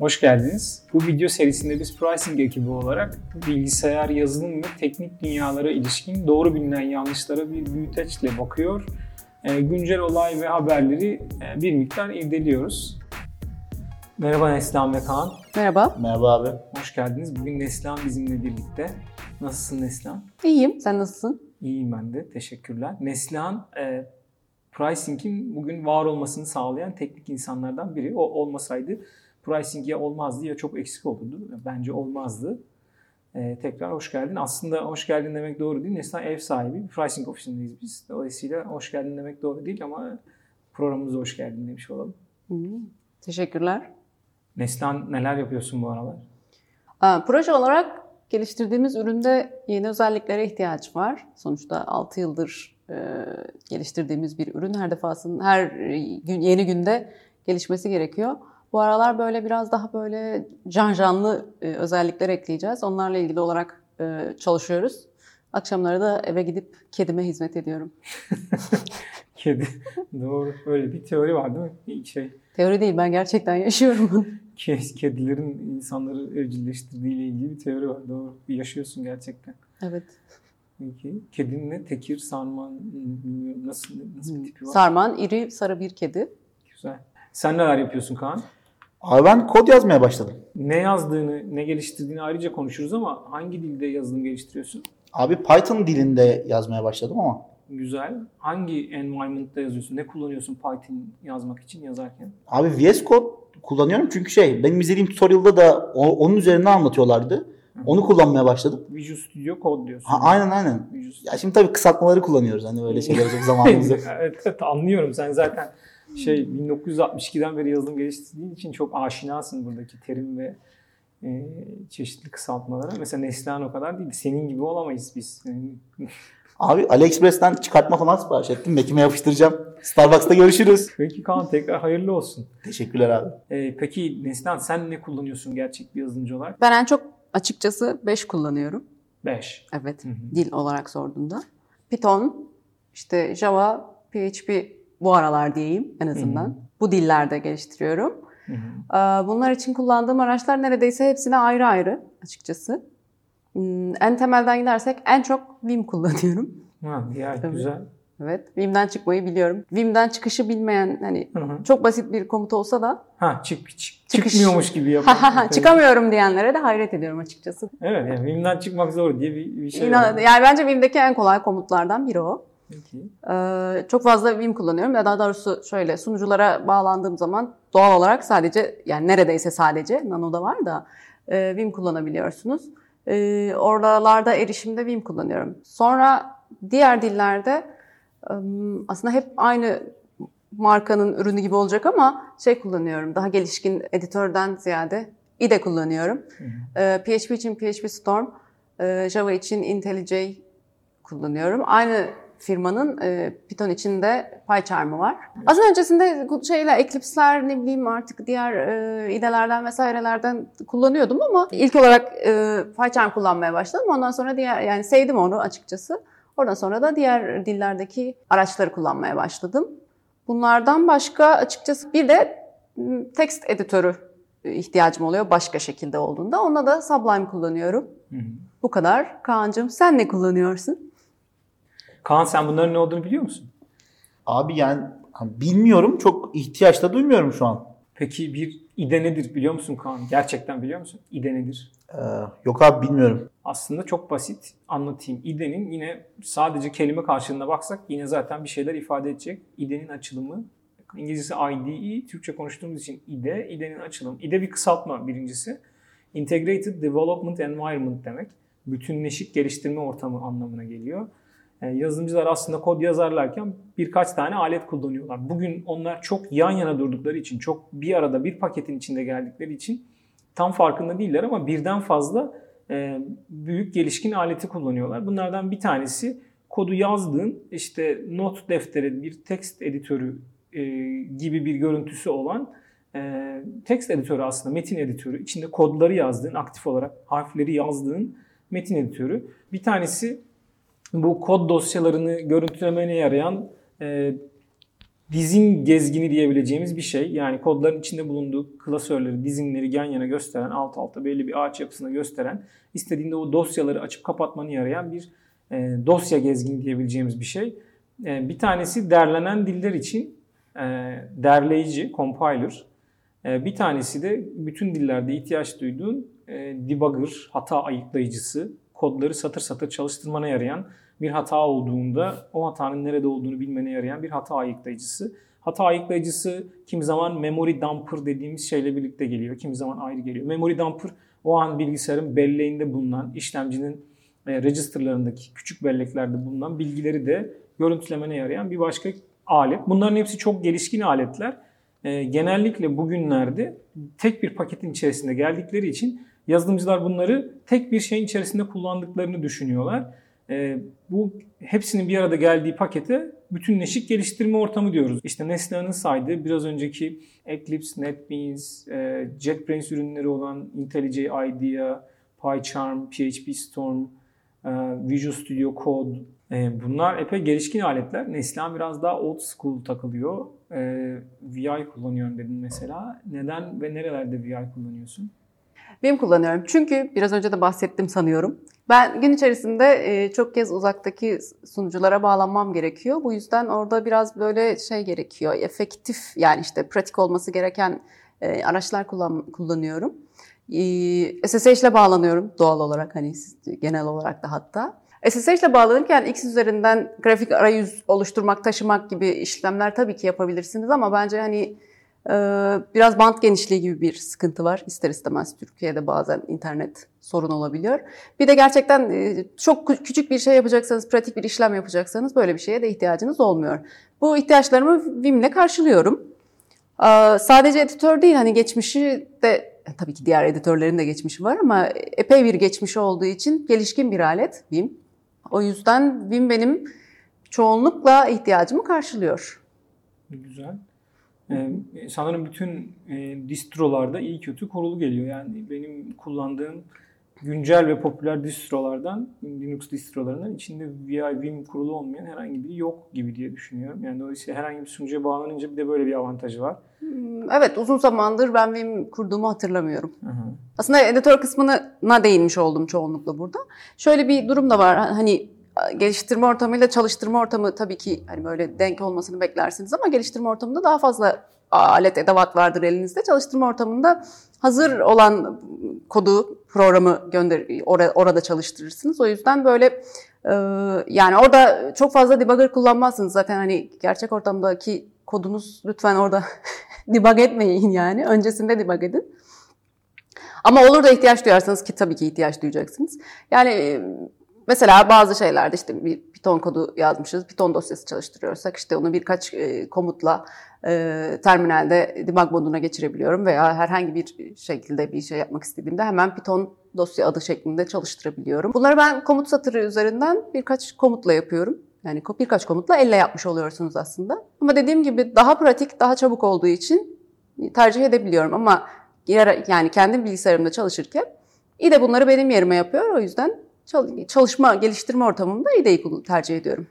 Hoş geldiniz. Bu video serisinde biz pricing ekibi olarak bilgisayar, yazılım ve teknik dünyalara ilişkin doğru bilinen yanlışlara bir büyüteçle bakıyor. E, güncel olay ve haberleri e, bir miktar irdeliyoruz. Merhaba Neslihan ve Kaan. Merhaba. Merhaba abi. Hoş geldiniz. Bugün Neslihan bizimle birlikte. Nasılsın Neslihan? İyiyim. Sen nasılsın? İyiyim ben de. Teşekkürler. Neslihan e, pricing'in bugün var olmasını sağlayan teknik insanlardan biri. O olmasaydı pricing ya olmazdı ya çok eksik olurdu. Bence olmazdı. Ee, tekrar hoş geldin. Aslında hoş geldin demek doğru değil. Neslihan ev sahibi. Pricing ofisindeyiz biz. Dolayısıyla hoş geldin demek doğru değil ama programımıza hoş geldin demiş olalım. Hı, teşekkürler. Neslihan neler yapıyorsun bu aralar? Aa, proje olarak geliştirdiğimiz üründe yeni özelliklere ihtiyaç var. Sonuçta 6 yıldır e, geliştirdiğimiz bir ürün her defasında her gün yeni günde gelişmesi gerekiyor. Bu aralar böyle biraz daha böyle can canlı e, özellikler ekleyeceğiz. Onlarla ilgili olarak e, çalışıyoruz. Akşamları da eve gidip kedime hizmet ediyorum. Kedi. Doğru. Öyle bir teori var değil mi? Bir Şey, Teori değil ben gerçekten yaşıyorum bunu. ke- kedilerin insanları evcilleştirdiği ile ilgili bir teori var. Doğru. Yaşıyorsun gerçekten. Evet. Peki. Kedin ne? Tekir, sarman, nasıl, nasıl bir tipi var? Sarman iri sarı bir kedi. Güzel. Sen neler yapıyorsun Kaan? Abi ben kod yazmaya başladım. Ne yazdığını, ne geliştirdiğini ayrıca konuşuruz ama hangi dilde yazılım geliştiriyorsun? Abi Python dilinde yazmaya başladım ama. Güzel. Hangi environment'ta yazıyorsun? Ne kullanıyorsun Python yazmak için yazarken? Abi VS Code kullanıyorum çünkü şey benim izlediğim tutorial'da da onun üzerine anlatıyorlardı. Onu kullanmaya başladım. Visual Studio Code diyorsun. Ha, aynen aynen. Visual. Ya şimdi tabii kısaltmaları kullanıyoruz hani böyle şeyler çok zamanımız yok. evet, evet, anlıyorum. Sen zaten şey 1962'den beri yazılım geliştirdiğin için çok aşinasın buradaki terim ve e, çeşitli kısaltmalara. Mesela Neslihan o kadar değil. Senin gibi olamayız biz. Abi AliExpress'ten çıkartma falan sipariş ettim. Mac'ime yapıştıracağım. Starbucks'ta görüşürüz. Peki Kaan tekrar hayırlı olsun. Teşekkürler abi. E, peki Neslihan sen ne kullanıyorsun gerçek bir yazılımcı olarak? Ben en çok açıkçası 5 kullanıyorum. 5. Evet, Hı hı. dil olarak sorduğunda. Python, işte Java, PHP bu aralar diyeyim en azından. Hı hı. Bu dillerde geliştiriyorum. Ee, Bunlar için kullandığım araçlar neredeyse hepsine ayrı ayrı açıkçası. Hmm, En temelden gidersek en çok Vim kullanıyorum. Ha, ya Tabii. güzel. Evet, Vim'den çıkmayı biliyorum. Vim'den çıkışı bilmeyen hani Hı hı. çok basit bir komut olsa da Ha çık, çık Çıkış. çıkmıyormuş gibi yapar. çıkamıyorum diyenlere de hayret ediyorum açıkçası. Evet yani Vim'den çıkmak zor diye bir, bir şey İnan- var. yani bence Vim'deki en kolay komutlardan biri o. Peki. Ee, çok fazla Vim kullanıyorum ya daha doğrusu şöyle sunuculara bağlandığım zaman doğal olarak sadece yani neredeyse sadece Nano'da var da e, Vim kullanabiliyorsunuz. E, oralarda erişimde Vim kullanıyorum. Sonra diğer dillerde e, aslında hep aynı markanın ürünü gibi olacak ama şey kullanıyorum daha gelişkin editörden ziyade IDE kullanıyorum. E, PHP için PHP Storm, e, Java için IntelliJ kullanıyorum. Aynı firmanın e, Python içinde PyCharm'ı var. Aslında öncesinde şeyle Eclipse'ler ne bileyim artık diğer e, IDE'lerden vesairelerden kullanıyordum ama ilk olarak e, PyCharm kullanmaya başladım. Ondan sonra diğer yani sevdim onu açıkçası. Oradan sonra da diğer dillerdeki araçları kullanmaya başladım. Bunlardan başka açıkçası bir de text editörü e, ihtiyacım oluyor başka şekilde olduğunda. Onda da Sublime kullanıyorum. Hı hı. Bu kadar. Kaan'cığım sen ne kullanıyorsun? Kaan sen bunların ne olduğunu biliyor musun? Abi yani bilmiyorum çok ihtiyaç da duymuyorum şu an. Peki bir ide nedir biliyor musun Kaan? Gerçekten biliyor musun? İde nedir? Ee, yok abi bilmiyorum. Aslında çok basit anlatayım. İde'nin yine sadece kelime karşılığına baksak yine zaten bir şeyler ifade edecek. İde'nin açılımı İngilizcesi IDE, Türkçe konuştuğumuz için IDE, IDE'nin açılımı. IDE bir kısaltma birincisi. Integrated Development Environment demek. Bütünleşik geliştirme ortamı anlamına geliyor. Yani yazılımcılar aslında kod yazarlarken birkaç tane alet kullanıyorlar. Bugün onlar çok yan yana durdukları için, çok bir arada bir paketin içinde geldikleri için tam farkında değiller ama birden fazla e, büyük gelişkin aleti kullanıyorlar. Bunlardan bir tanesi kodu yazdığın işte not defteri, bir text editörü e, gibi bir görüntüsü olan e, text editörü aslında metin editörü. İçinde kodları yazdığın, aktif olarak harfleri yazdığın metin editörü. Bir tanesi bu kod dosyalarını görüntülemene yarayan e, dizin gezgini diyebileceğimiz bir şey. Yani kodların içinde bulunduğu klasörleri, dizinleri yan yana gösteren, alt alta belli bir ağaç yapısını gösteren, istediğinde o dosyaları açıp kapatmanı yarayan bir e, dosya gezgini diyebileceğimiz bir şey. E, bir tanesi derlenen diller için e, derleyici, compiler. E, bir tanesi de bütün dillerde ihtiyaç duyduğun e, debugger, hata ayıklayıcısı, kodları satır satır çalıştırmana yarayan bir hata olduğunda o hatanın nerede olduğunu bilmene yarayan bir hata ayıklayıcısı. Hata ayıklayıcısı kimi zaman memory dumper dediğimiz şeyle birlikte geliyor. Kimi zaman ayrı geliyor. Memory dumper o an bilgisayarın belleğinde bulunan, işlemcinin e, registerlarındaki küçük belleklerde bulunan bilgileri de görüntülemene yarayan bir başka alet. Bunların hepsi çok gelişkin aletler. E, genellikle bugünlerde tek bir paketin içerisinde geldikleri için yazılımcılar bunları tek bir şeyin içerisinde kullandıklarını düşünüyorlar. E, bu hepsinin bir arada geldiği pakete bütünleşik geliştirme ortamı diyoruz. İşte Nestla'nın saydığı biraz önceki Eclipse, NetBeans, e, JetBrains ürünleri olan IntelliJ IDEA, PyCharm, PHP Storm, e, Visual Studio Code. E, bunlar epey gelişkin aletler. Neslihan biraz daha old school takılıyor. E, VI kullanıyorum dedin mesela. Neden ve nerelerde VI kullanıyorsun? Vim kullanıyorum. Çünkü biraz önce de bahsettim sanıyorum. Ben gün içerisinde e, çok kez uzaktaki sunuculara bağlanmam gerekiyor. Bu yüzden orada biraz böyle şey gerekiyor. Efektif yani işte pratik olması gereken e, araçlar kullan, kullanıyorum. E, SSH ile bağlanıyorum doğal olarak hani genel olarak da hatta. SSH ile bağlanırken X üzerinden grafik arayüz oluşturmak, taşımak gibi işlemler tabii ki yapabilirsiniz ama bence hani biraz bant genişliği gibi bir sıkıntı var. İster istemez Türkiye'de bazen internet sorun olabiliyor. Bir de gerçekten e, çok küçük bir şey yapacaksanız, pratik bir işlem yapacaksanız böyle bir şeye de ihtiyacınız olmuyor. Bu ihtiyaçlarımı Vim'le karşılıyorum. Ee, sadece editör değil, hani geçmişi de e, tabii ki diğer editörlerin de geçmişi var ama epey bir geçmişi olduğu için gelişkin bir alet Vim. O yüzden Vim benim çoğunlukla ihtiyacımı karşılıyor. Güzel. Ee, sanırım bütün e, distrolarda iyi kötü kurulu geliyor. Yani benim kullandığım güncel ve popüler distrolardan, Linux distrolarından içinde VI, Vim kurulu olmayan herhangi biri yok gibi diye düşünüyorum. Yani dolayısıyla herhangi bir sunucuya bağlanınca bir de böyle bir avantajı var. Hmm, evet uzun zamandır ben Vim kurduğumu hatırlamıyorum. Hı hı. Aslında editör kısmına değinmiş oldum çoğunlukla burada. Şöyle bir durum da var. Hani geliştirme ortamıyla çalıştırma ortamı tabii ki hani böyle denk olmasını beklersiniz ama geliştirme ortamında daha fazla alet edevat vardır elinizde. Çalıştırma ortamında hazır olan kodu, programı gönder or- orada çalıştırırsınız. O yüzden böyle e, yani orada çok fazla debugger kullanmazsınız. Zaten hani gerçek ortamdaki kodunuz lütfen orada debug etmeyin yani. Öncesinde debug edin. Ama olur da ihtiyaç duyarsanız ki tabii ki ihtiyaç duyacaksınız. Yani Mesela bazı şeylerde işte bir Python kodu yazmışız, Python dosyası çalıştırıyorsak işte onu birkaç e, komutla e, terminalde debug moduna geçirebiliyorum veya herhangi bir şekilde bir şey yapmak istediğimde hemen Python dosya adı şeklinde çalıştırabiliyorum. Bunları ben komut satırı üzerinden birkaç komutla yapıyorum. Yani birkaç komutla elle yapmış oluyorsunuz aslında. Ama dediğim gibi daha pratik, daha çabuk olduğu için tercih edebiliyorum. Ama yani kendi bilgisayarımda çalışırken iyi de bunları benim yerime yapıyor. O yüzden çalışma, geliştirme ortamında IDE'yi tercih ediyorum.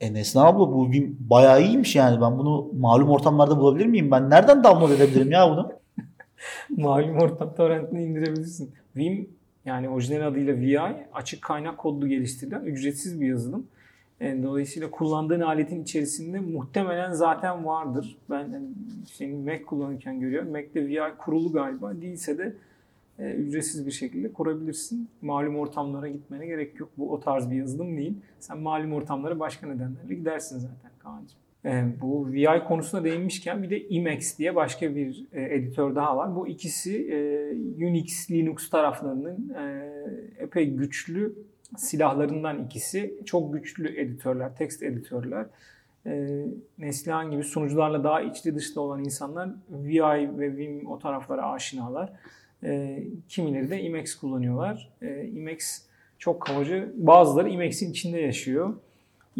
E Nesna abla bu Vim bayağı iyiymiş yani. Ben bunu malum ortamlarda bulabilir miyim? Ben nereden download edebilirim ya bunu? malum ortam torrentini indirebilirsin. Vim yani orijinal adıyla VI açık kaynak kodlu geliştirilen ücretsiz bir yazılım. E, dolayısıyla kullandığın aletin içerisinde muhtemelen zaten vardır. Ben yani senin Mac kullanırken görüyorum. Mac'te VI kurulu galiba. Değilse de e, ücretsiz bir şekilde kurabilirsin. Malum ortamlara gitmene gerek yok. Bu o tarz bir yazılım değil. Sen malum ortamlara başka nedenlerle gidersin zaten Kaan'cığım. E, bu VI konusuna değinmişken bir de Emacs diye başka bir e, editör daha var. Bu ikisi e, Unix, Linux taraflarının e, epey güçlü silahlarından ikisi. Çok güçlü editörler, text editörler. E, Neslihan gibi sunucularla daha içli dışlı olan insanlar VI ve Vim o taraflara aşinalar. E, kimileri de Emacs kullanıyorlar. E, Emacs çok kabaca. Bazıları Emacs'in içinde yaşıyor.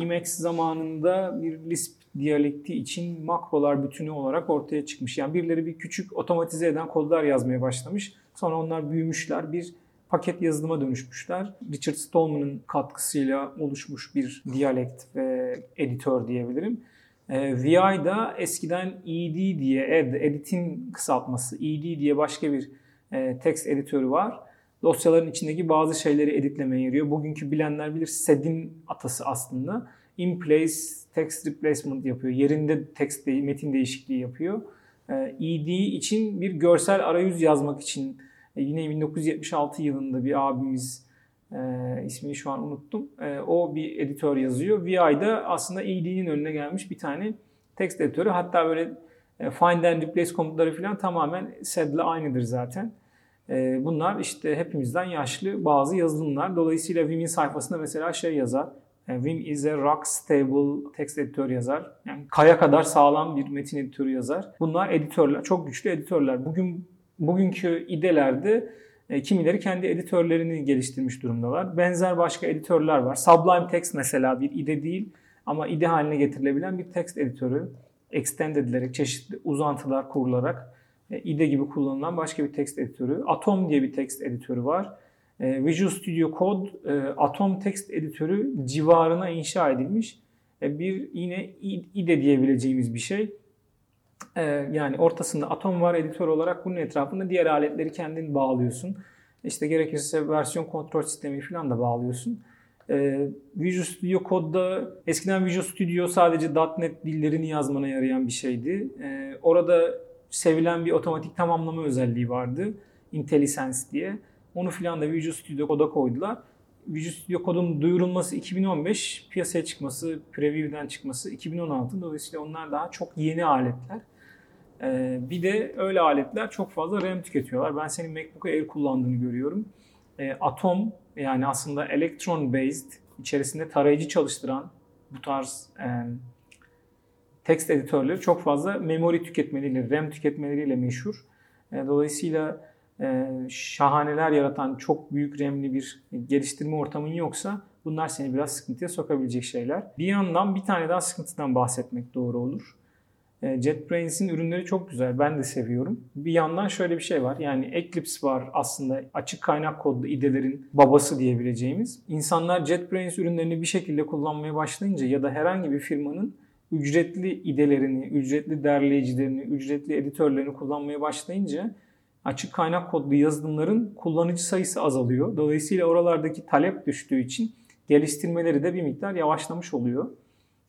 Emacs zamanında bir Lisp diyalekti için makrolar bütünü olarak ortaya çıkmış. Yani birileri bir küçük otomatize eden kodlar yazmaya başlamış. Sonra onlar büyümüşler. Bir paket yazılıma dönüşmüşler. Richard Stallman'ın katkısıyla oluşmuş bir diyalekt ve editör diyebilirim. E, VI'da eskiden ED diye, ed, edit'in kısaltması, ED diye başka bir e, text editörü var. Dosyaların içindeki bazı şeyleri editlemeye yarıyor. Bugünkü bilenler bilir SED'in atası aslında. In place text replacement yapıyor. Yerinde text metin değişikliği yapıyor. ED için bir görsel arayüz yazmak için yine 1976 yılında bir abimiz e, ismini şu an unuttum. E, o bir editör yazıyor. VI'da aslında ED'nin önüne gelmiş bir tane text editörü. Hatta böyle e, find and replace komutları falan tamamen SED'le aynıdır zaten. E, bunlar işte hepimizden yaşlı bazı yazılımlar. Dolayısıyla Vim'in sayfasında mesela şey yazar. E, Vim is a rock stable text editör yazar. Yani kaya kadar sağlam bir metin editörü yazar. Bunlar editörler, çok güçlü editörler. Bugün bugünkü idelerde e, kimileri kendi editörlerini geliştirmiş durumdalar. Benzer başka editörler var. Sublime Text mesela bir IDE değil ama IDE haline getirilebilen bir text editörü. Extend edilerek, çeşitli uzantılar kurularak e, IDE gibi kullanılan başka bir text editörü. Atom diye bir text editörü var. E, Visual Studio Code Atom text editörü civarına inşa edilmiş bir yine IDE diyebileceğimiz bir şey. Yani ortasında atom var editör olarak bunun etrafında diğer aletleri kendin bağlıyorsun. İşte gerekirse versiyon kontrol sistemi falan da bağlıyorsun. Visual Studio Code'da eskiden Visual Studio sadece .NET dillerini yazmana yarayan bir şeydi. Orada sevilen bir otomatik tamamlama özelliği vardı. IntelliSense diye. Onu filan da Visual Studio Code'a koydular. Visual Studio Code'un duyurulması 2015, piyasaya çıkması, preview'den çıkması 2016. Dolayısıyla onlar daha çok yeni aletler. Ee, bir de öyle aletler çok fazla RAM tüketiyorlar. Ben senin MacBook Air kullandığını görüyorum. Ee, Atom yani aslında Electron based içerisinde tarayıcı çalıştıran bu tarz e, text editörleri çok fazla memori tüketmeleriyle, RAM tüketmeleriyle meşhur. E, dolayısıyla e, şahaneler yaratan çok büyük RAM'li bir geliştirme ortamın yoksa bunlar seni biraz sıkıntıya sokabilecek şeyler. Bir yandan bir tane daha sıkıntıdan bahsetmek doğru olur. E, JetBrainz'in ürünleri çok güzel. Ben de seviyorum. Bir yandan şöyle bir şey var. Yani Eclipse var aslında açık kaynak kodlu idelerin babası diyebileceğimiz. İnsanlar JetBrains ürünlerini bir şekilde kullanmaya başlayınca ya da herhangi bir firmanın ücretli idelerini, ücretli derleyicilerini, ücretli editörlerini kullanmaya başlayınca açık kaynak kodlu yazılımların kullanıcı sayısı azalıyor. Dolayısıyla oralardaki talep düştüğü için geliştirmeleri de bir miktar yavaşlamış oluyor.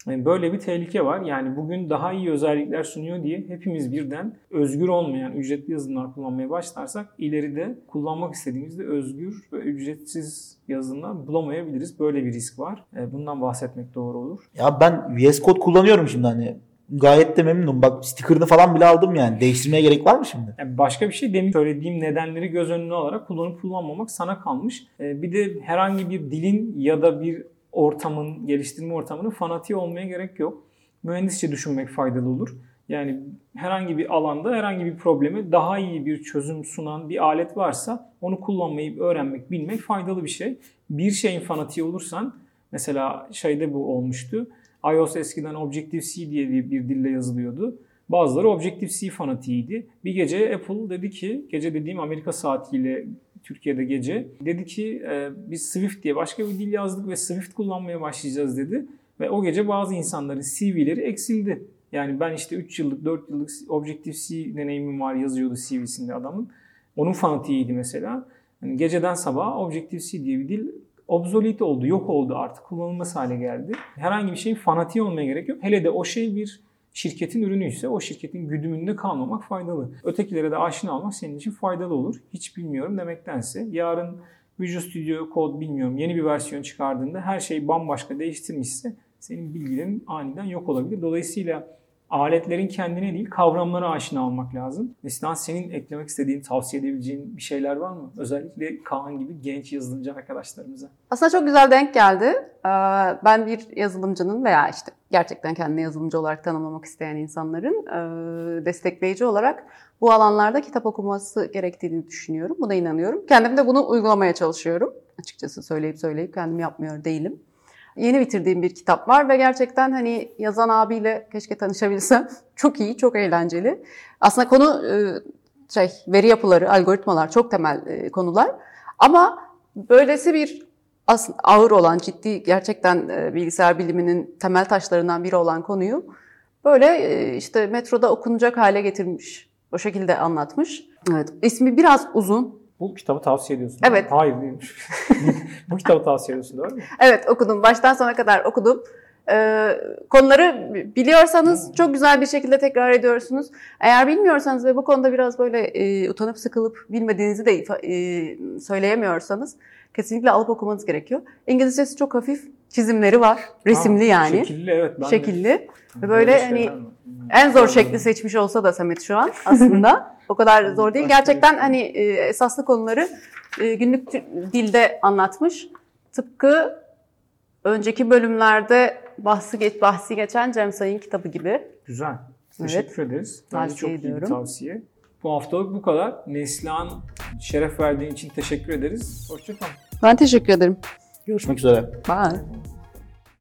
Böyle bir tehlike var. Yani bugün daha iyi özellikler sunuyor diye hepimiz birden özgür olmayan ücretli yazılımlar kullanmaya başlarsak ileride kullanmak istediğimizde özgür ve ücretsiz yazılımlar bulamayabiliriz. Böyle bir risk var. E, bundan bahsetmek doğru olur. Ya ben VS Code kullanıyorum şimdi hani gayet de memnunum. Bak sticker'ını falan bile aldım yani. Değiştirmeye gerek var mı şimdi? Yani başka bir şey demin söylediğim nedenleri göz önüne alarak kullanıp kullanmamak sana kalmış. E, bir de herhangi bir dilin ya da bir ortamın, geliştirme ortamının fanatiği olmaya gerek yok. Mühendisçe düşünmek faydalı olur. Yani herhangi bir alanda herhangi bir probleme daha iyi bir çözüm sunan bir alet varsa onu kullanmayı öğrenmek, bilmek faydalı bir şey. Bir şeyin fanatiği olursan mesela şeyde bu olmuştu. iOS eskiden Objective-C diye bir dille yazılıyordu. Bazıları Objective-C fanatiğiydi. Bir gece Apple dedi ki, gece dediğim Amerika saatiyle Türkiye'de gece. Dedi ki e, biz Swift diye başka bir dil yazdık ve Swift kullanmaya başlayacağız dedi. Ve o gece bazı insanların CV'leri eksildi. Yani ben işte 3 yıllık 4 yıllık Objective-C deneyimim var yazıyordu CV'sinde adamın. Onun fanatiğiydi mesela. Yani geceden sabaha Objective-C diye bir dil obsolete oldu, yok oldu artık kullanılmaz hale geldi. Herhangi bir şeyin fanatiği olmaya gerek yok. Hele de o şey bir şirketin ürünüyse o şirketin güdümünde kalmamak faydalı. Ötekilere de aşina olmak senin için faydalı olur. Hiç bilmiyorum demektense yarın Visual Studio Code bilmiyorum yeni bir versiyon çıkardığında her şey bambaşka değiştirmişse senin bilgilerin aniden yok olabilir. Dolayısıyla aletlerin kendine değil kavramlara aşina olmak lazım. Neslihan senin eklemek istediğin, tavsiye edebileceğin bir şeyler var mı? Özellikle Kaan gibi genç yazılımcı arkadaşlarımıza. Aslında çok güzel denk geldi. Ee, ben bir yazılımcının veya işte gerçekten kendini yazılımcı olarak tanımlamak isteyen insanların e, destekleyici olarak bu alanlarda kitap okuması gerektiğini düşünüyorum. Buna inanıyorum. Kendim de bunu uygulamaya çalışıyorum. Açıkçası söyleyip söyleyip kendim yapmıyor değilim. Yeni bitirdiğim bir kitap var ve gerçekten hani yazan abiyle keşke tanışabilsem. Çok iyi, çok eğlenceli. Aslında konu e, şey veri yapıları, algoritmalar çok temel e, konular. Ama böylesi bir ağır olan, ciddi gerçekten e, bilgisayar biliminin temel taşlarından biri olan konuyu Böyle işte metroda okunacak hale getirmiş. O şekilde anlatmış. Evet. İsmi biraz uzun. Bu kitabı tavsiye ediyorsun. Evet. Hayır değilmiş. Bu kitabı tavsiye ediyorsun doğru mu? Evet okudum. Baştan sona kadar okudum. Ee, konuları biliyorsanız çok güzel bir şekilde tekrar ediyorsunuz. Eğer bilmiyorsanız ve bu konuda biraz böyle e, utanıp sıkılıp bilmediğinizi de e, söyleyemiyorsanız kesinlikle alıp okumanız gerekiyor. İngilizcesi çok hafif çizimleri var. Resimli Ha, yani. Şekilli evet. Ben de- Şekilli. Ve böyle hani en zor şekli seçmiş olsa da Samet şu an aslında. o kadar zor değil. Gerçekten şey. hani e, esaslı konuları e, günlük dilde anlatmış. Tıpkı önceki bölümlerde bahsi, geç, bahsi geçen Cem Sayın kitabı gibi. Güzel. Teşekkür ederiz. Bence çok iyi bir tavsiye. Bu haftalık bu kadar. Neslihan şeref verdiğin için teşekkür ederiz. Hoşçakalın. Ben teşekkür ederim. Görüşmek üzere. Bye.